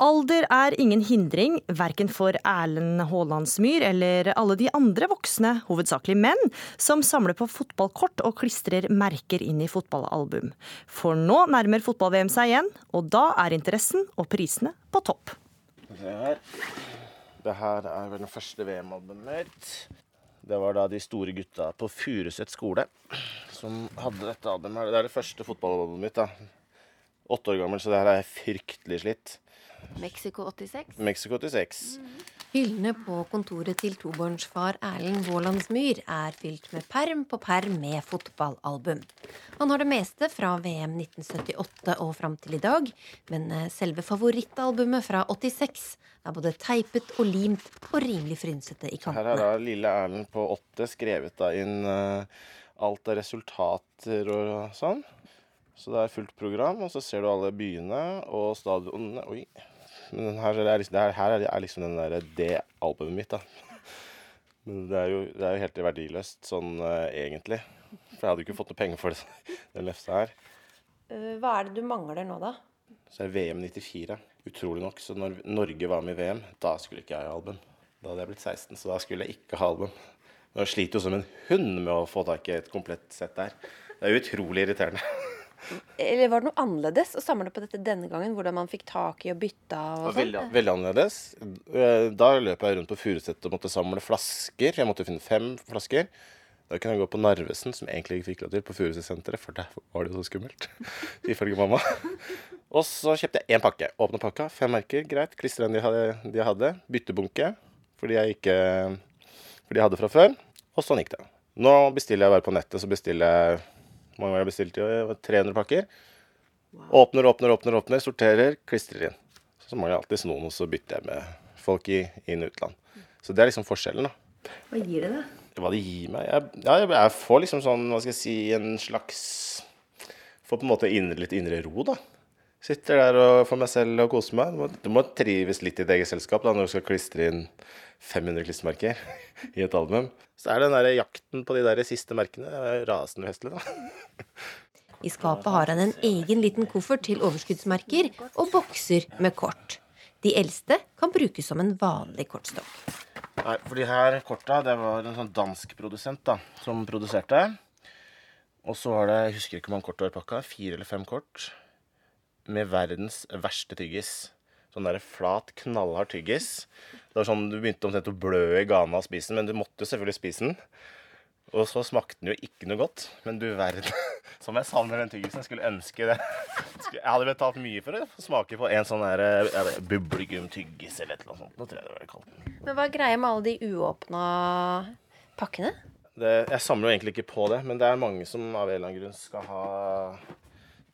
Alder er ingen hindring, verken for Erlend Haalandsmyr eller alle de andre voksne, hovedsakelig menn, som samler på fotballkort og klistrer merker inn i fotballalbum. For nå nærmer fotball-VM seg igjen, og da er interessen og prisene på topp. Det her. Det her er vel den første VM-albumet mitt. Det var da de store gutta på Furuset skole som hadde dette albumet. Det er det første fotballalbumet mitt. da. Åtte år gammel, så det her er fryktelig slitt. Mexico 86. Mexico 86. Hyllene på kontoret til tobarnsfar Erlend Vålandsmyr er fylt med perm på perm med fotballalbum. Han har det meste fra VM 1978 og fram til i dag, men eh, selve favorittalbumet fra 86 er både teipet og limt og rimelig frynsete i kantene. Her er da lille Erlend på åtte skrevet da inn eh, alt av resultater og sånn. Så det er fullt program, og så ser du alle byene og stadionene. Oi. Men den her, er liksom, det her, er liksom den der, det albumet mitt, da. Men det er jo, det er jo helt verdiløst sånn uh, egentlig. For jeg hadde jo ikke fått noe penger for det, den lefsa her. Eh, Hva er det du mangler nå, da? Så er det VM 94. Utrolig nok. Så når Norge var med i VM, da skulle ikke jeg ha album. Da hadde jeg blitt 16, så da skulle jeg ikke ha album. Men jeg sliter jo som en hund med å få tak i et komplett sett der. Det er jo utrolig irriterende. Eller var det noe annerledes å samle på dette denne gangen? Hvordan man fikk tak i og bytta og sånn? Veldig, veldig annerledes. Eh, Da løp jeg rundt på Furuset og måtte samle flasker. Jeg måtte finne fem flasker. Da kunne jeg gå på Narvesen, som egentlig ikke fikk lov til, på Furuset-senteret, for der var det jo så skummelt. Ifølge mamma. Og så kjøpte jeg én pakke. Åpna pakka, fem merker, greit. Klistra inn de hadde, jeg hadde. Byttebunke, fordi jeg ikke fordi jeg hadde fra før. Og sånn gikk det. Nå bestiller jeg bare på nettet, så bestiller jeg mange har jeg bestilt i 300 pakker. Åpner, åpner, åpner, åpner, sorterer, klistrer inn. Så mangler jeg alltid noen, og så bytter jeg med folk i inn- og utland. Så det er liksom forskjellen, da. Hva gir det, da? Hva det gir meg? Jeg, ja, jeg- får liksom sånn, hva skal jeg si, en slags Får på en måte indre, litt indre ro, da. Sitter der og får meg selv og koser meg. Du må, du må trives litt i ditt eget selskap da, når du skal klistre inn 500 klistremerker i et album. Så er den der jakten på de der siste merkene er rasende festlig, da. I skapet har han en egen liten koffert til overskuddsmerker og bokser med kort. De eldste kan brukes som en vanlig kortstokk. Nei, for de her korta, det var en sånn dansk produsent da, som produserte. Og så var det, jeg husker ikke hvor mange kort det var pakka, fire eller fem kort. Med verdens verste tyggis. Sånn der flat, knallhard tyggis. Det var sånn, Du begynte omtrent å blø i ganen av å spise den, men du måtte jo selvfølgelig spise den. Og så smakte den jo ikke noe godt. Men du verden, som jeg savner den tyggisen. Jeg skulle ønske det. Jeg hadde betalt mye for å smake på en sånn der, ja, eller et eller annet sånt. Det kaldt. Men hva er greia med alle de uåpna pakkene? Det, jeg samler jo egentlig ikke på det, men det er mange som av en eller annen grunn skal ha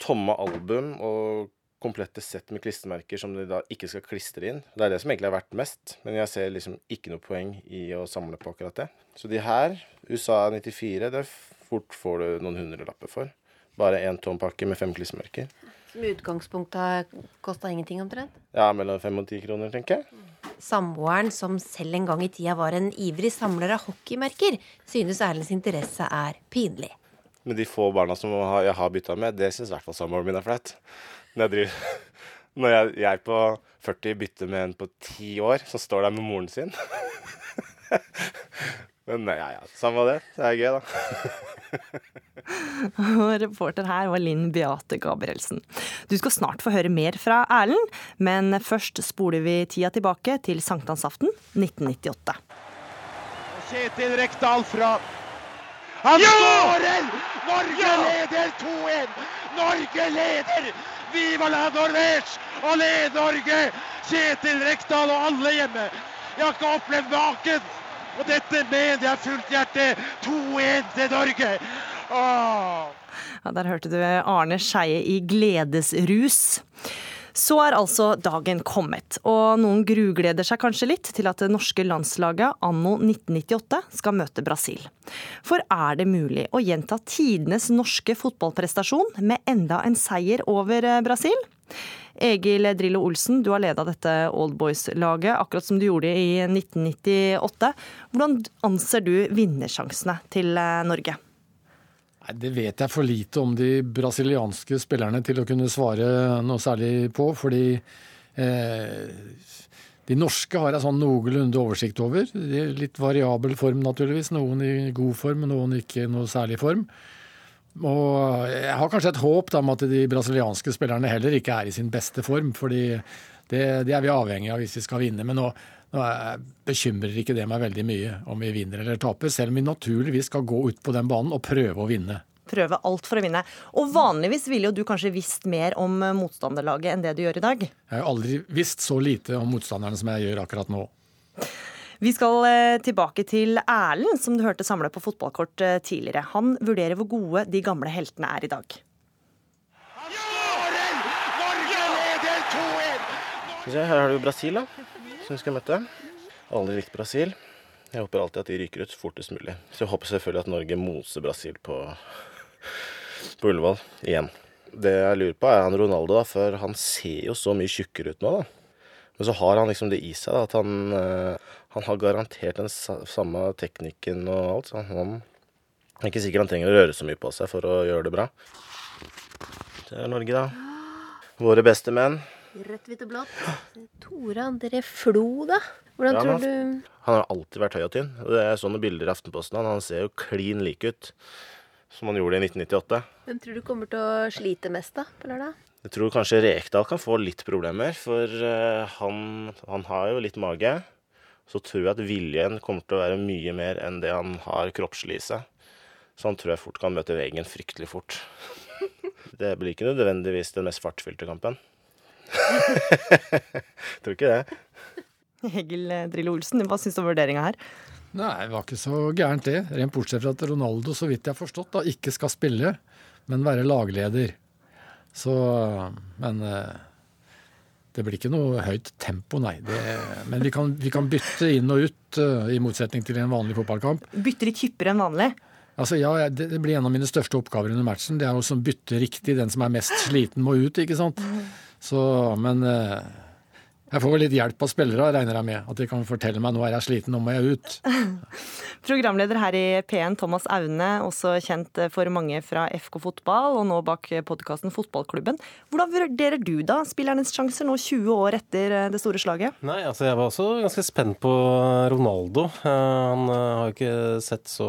tomme album og komplette sett med klistremerker som de da ikke skal klistre inn. Det er det som egentlig har vært mest, men jeg ser liksom ikke noe poeng i å samle på akkurat det. Så de her, USA 94, det fort får du noen hundrelapper for. Bare én tom pakke med fem klistremerker. Som i utgangspunktet kosta ingenting omtrent? Ja, mellom fem og ti kroner, tenker jeg. Samboeren, som selv en gang i tida var en ivrig samler av hockeymerker, synes Erlends interesse er pinlig. Men de få barna som jeg har bytta med, det syns i hvert fall samboeren min er flaut. Når, jeg, når jeg, jeg på 40 bytter med en på 10 år som står der med moren sin. Men nei, ja, ja, samme det. Det er gøy, da. Reporter her var Linn Beate Gabrielsen. Du skal snart få høre mer fra Erlend, men først spoler vi tida tilbake til sankthansaften 1998. Kjetil Rekdal fra Han skårer! Norge leder 2-1! Norge leder! Viva la Norvège! Og led Norge! Kjetil Rekdal og alle hjemme. Jeg har ikke opplevd maken! Og dette mener jeg fullt hjerte. 2-1 til Norge! Åh. Ja, der hørte du Arne Skeie i gledesrus. Så er altså dagen kommet, og noen grugleder seg kanskje litt til at det norske landslaget anno 1998 skal møte Brasil. For er det mulig å gjenta tidenes norske fotballprestasjon med enda en seier over eh, Brasil? Egil Drillo Olsen, du har leda dette Oldboys-laget, akkurat som du gjorde i 1998. Hvordan anser du vinnersjansene til eh, Norge? Nei, Det vet jeg for lite om de brasilianske spillerne til å kunne svare noe særlig på. Fordi eh, de norske har jeg sånn noenlunde oversikt over. De er litt variabel form, naturligvis. Noen i god form, noen ikke i noe særlig form. Og jeg har kanskje et håp om at de brasilianske spillerne heller ikke er i sin beste form. fordi det, det er vi avhengig av hvis vi skal vinne. Men nå, nå er- bekymrer ikke det meg veldig mye om vi vinner eller taper, selv om vi naturligvis skal gå ut på den banen og prøve å vinne. Prøve alt for å vinne. Og vanligvis ville jo du kanskje visst mer om eh, motstanderlaget enn det du gjør i dag. Jeg har aldri visst så lite om motstanderne som jeg gjør akkurat nå. Vi skal eh, tilbake til Erlend, som du hørte samle på fotballkort eh, tidligere. Han vurderer hvor gode de gamle heltene er i dag. Norge leder 2-1! Skal vi se, Her har du Brasil, da, som vi skal møte. Aldri likte Brasil. Jeg håper alltid at de ryker ut fortest mulig. Så jeg håper selvfølgelig at Norge moser Brasil på, på Ullevål igjen. Det jeg lurer på, er han Ronaldo, da, for han ser jo så mye tjukkere ut nå. da. Men så har han liksom det i seg, da, at han, eh, han har garantert den samme teknikken og alt. Så han er ikke sikker han trenger å røre så mye på seg for å gjøre det bra. Det er Norge, da. Våre beste menn. Rødt, hvitt og blått. Tore André Flo, da? Hvordan Ja, tror du han har alltid vært høy og tynn. Det er sånne bilder i Aftenposten. Han, han ser jo klin lik ut som han gjorde i 1998. Hvem tror du kommer til å slite mest, da, på lørdag? Jeg tror kanskje Rekdal kan få litt problemer, for eh, han, han har jo litt mage. Så tror jeg at viljen kommer til å være mye mer enn det han har kroppslig i seg. Så han tror jeg fort kan møte veggen fryktelig fort. Det blir ikke nødvendigvis den mest fartsfylte kampen. tror ikke det. Egil eh, Drillo Olsen, hva syns du om vurderinga her? Nei, det var ikke så gærent det. Rent bortsett fra at Ronaldo, så vidt jeg har forstått, da ikke skal spille, men være lagleder. Så Men eh, det blir ikke noe høyt tempo, nei. Det, men vi kan, vi kan bytte inn og ut, eh, i motsetning til en vanlig fotballkamp. Bytte litt hyppigere enn vanlig. Altså ja, det, det blir en av mine største oppgaver under matchen. Det er å bytte riktig. Den som er mest sliten, må ut, ikke sant. Så, men eh, jeg får vel litt hjelp av spillere, regner jeg med. At de kan fortelle meg nå er jeg sliten, nå må jeg ut. Programleder her i P1, Thomas Aune, også kjent for mange fra FK Fotball, og nå bak podkasten Fotballklubben. Hvordan vurderer du da spillernes sjanser nå 20 år etter eh, det store slaget? Nei, altså jeg var også ganske spent på Ronaldo. Eh, Han eh, har jo ikke sett så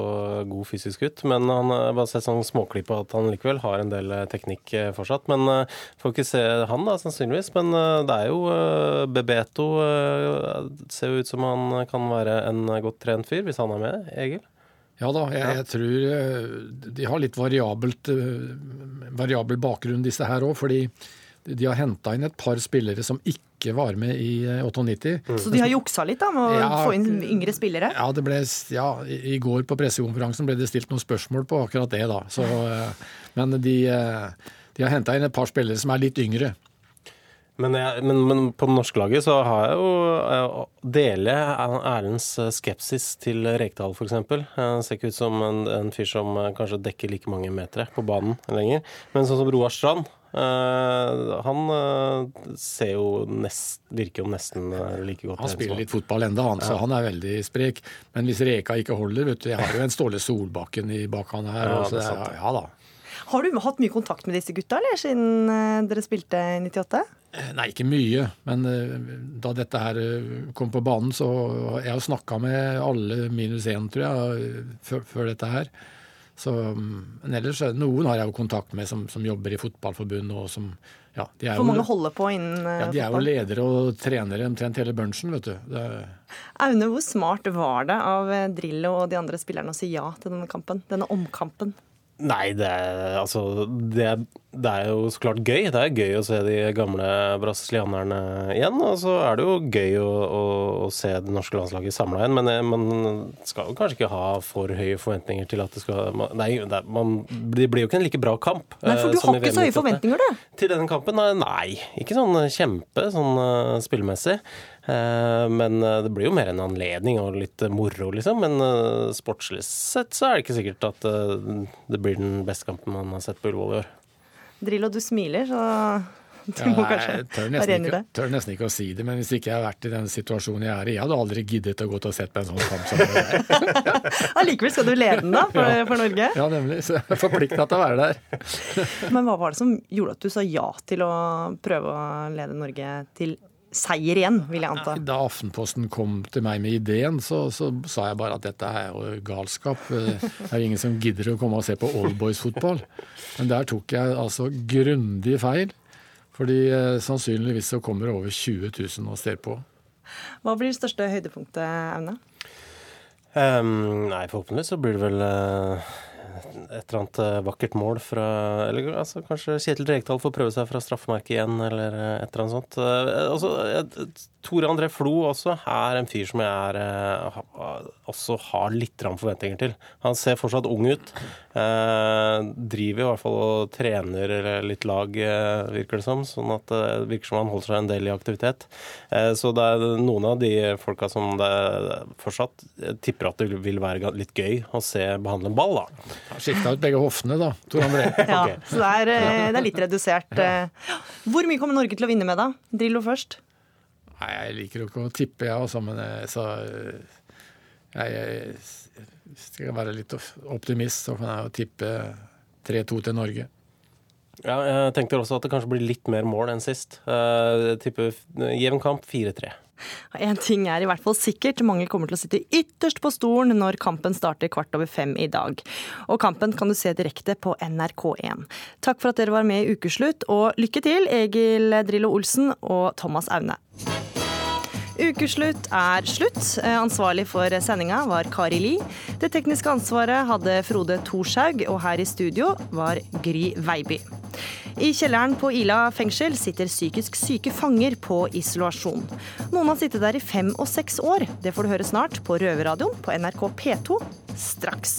god fysisk ut, men han har bare sett sånn småklipp på at han likevel har en del eh, teknikk eh, fortsatt. Men eh, får ikke se han da, sannsynligvis. Men eh, det er jo eh, Bebeto eh, ser jo ut som han kan være en godt trent fyr, hvis han er med, Egil? Ja da, jeg, jeg tror eh, de har litt variabelt, eh, variabel bakgrunn disse her òg, fordi de har henta inn et par spillere som ikke var med i 98. Mm. Så de har juksa litt da, med å Ja. få inn yngre spillere? Ja, det ble, ja, i går på pressekonferansen ble det stilt noen spørsmål på akkurat det, da. Så, men de, de har henta inn et par spillere som er litt yngre. Men, jeg, men, men på det norske laget så har jeg jo eh, Deler Erlends eh, skepsis til Rekdal, f.eks. Ser ikke ut som en, en fyr som eh, kanskje dekker like mange meter på banen lenger. Men sånn som Roar Strand, Eh, han ser jo nest, virker jo nesten like godt. Han spiller litt fotball enda, han, så han er veldig sprek. Men hvis Reka ikke holder, vet du Jeg har jo en Ståle Solbakken i bakhånd her. Ja, det er, ja da. Har du hatt mye kontakt med disse gutta, eller, siden eh, dere spilte i 98? Nei, ikke mye. Men eh, da dette her eh, kom på banen, så Jeg har snakka med alle minus én, tror jeg, eh, før, før dette her. Så, mm, men ellers er noen har jeg jo kontakt med som, som jobber i fotballforbundet, og som ja, de er For jo, mange holder på innen fotball? ja, de er jo ledere og trenere omtrent hele bunchen, vet du. Det, Aune, hvor smart var det av eh, Drillo og de andre spillerne å si ja til denne kampen? Denne omkampen? Nei, det er, altså, det, er, det er jo så klart gøy. Det er gøy å se de gamle brasilianerne igjen. Og så er det jo gøy å, å, å se det norske landslaget samla igjen. Men eh, man skal jo kanskje ikke ha for høye forventninger til at det skal Nei, det, man, det blir jo ikke en like bra kamp. Nei, for eh, du har ikke så høye forventninger, du. Til denne kampen? Nei, ikke sånn kjempe sånn eh, spillemessig. Eh, Men eh, det blir jo mer en anledning og litt moro, liksom. Men eh, sportslig sett så er det ikke sikkert at det blir den beste kampen man har sett på Ullevål i år. Drillo, du smiler, så du Ja, må kanskje tør være enig i det? Jeg tør nesten ikke å si det, men hvis ikke jeg har vært i den situasjonen jeg er i Jeg hadde aldri giddet å gå til og sett på en sånn kamp som det der. Allikevel skal du lede den, da, for, Ja. for Norge. Ja, nemlig. Så jeg er forplikta til å være der. Men hva var det som gjorde at du sa ja til å prøve å lede Norge til seier igjen, vil jeg anta? Da Aftenposten kom til meg med ideen, så, så sa jeg bare at dette er jo galskap. Eh, Det er ingen som gidder å komme og se på oldboys-fotball. Men der tok jeg altså grundig feil. Fordi eh, sannsynligvis så kommer det over 20 000 og ser på. Hva blir det største høydepunktet, Aune? Um, nei, forhåpentligvis så blir det vel eh, et eller annet eh, vakkert mål fra Eller altså, kanskje Kjetil Rekdal får prøve seg fra straffemerket igjen, eller eh, et eller annet sånt. Eh, altså, eh, Tore André Flo også er en fyr som jeg er, eh, også har litt forventninger til. Han ser fortsatt ung ut. Eh, driver i hvert fall og trener litt lag, eh, virker det som. Sånn at det virker som han holder seg en del i aktivitet. Eh, så det er noen av de folka som det fortsatt tipper at det vil være litt gøy å se behandle en ball, da. Skifta ut begge hoftene, da, Tore André. Ja, så det er, det er litt redusert. Hvor mye kommer Norge til å vinne med, da? Drillo først. Nei, jeg liker jo ikke å tippe, jeg også, men eh, så eh, jeg, jeg skal være litt optimist, så kan jeg jo tippe 3-2 til Norge. Ja, jeg tenkte også at det kanskje blir litt mer mål enn sist. Eh, Jeg tipper jevn kamp 4-3. En ting er i hvert fall sikkert, mange kommer til å sitte ytterst på stolen når kampen starter kvart over fem i dag. Og kampen kan du se direkte på NRK1. Takk for at dere var med i Ukeslutt, og lykke til, Egil Drillo Olsen og Thomas Aune. Ukeslutt er slutt. Eh, Ansvarlig for sendinga var Kari Li. Det tekniske ansvaret hadde Frode Thorshaug, og her i studio var Gry Veiby. I kjelleren på Ila fengsel sitter psykisk syke fanger på isolasjon. Noen har sittet der i fem og seks år. Det får du høre snart på Røverradioen på NRK P2 straks.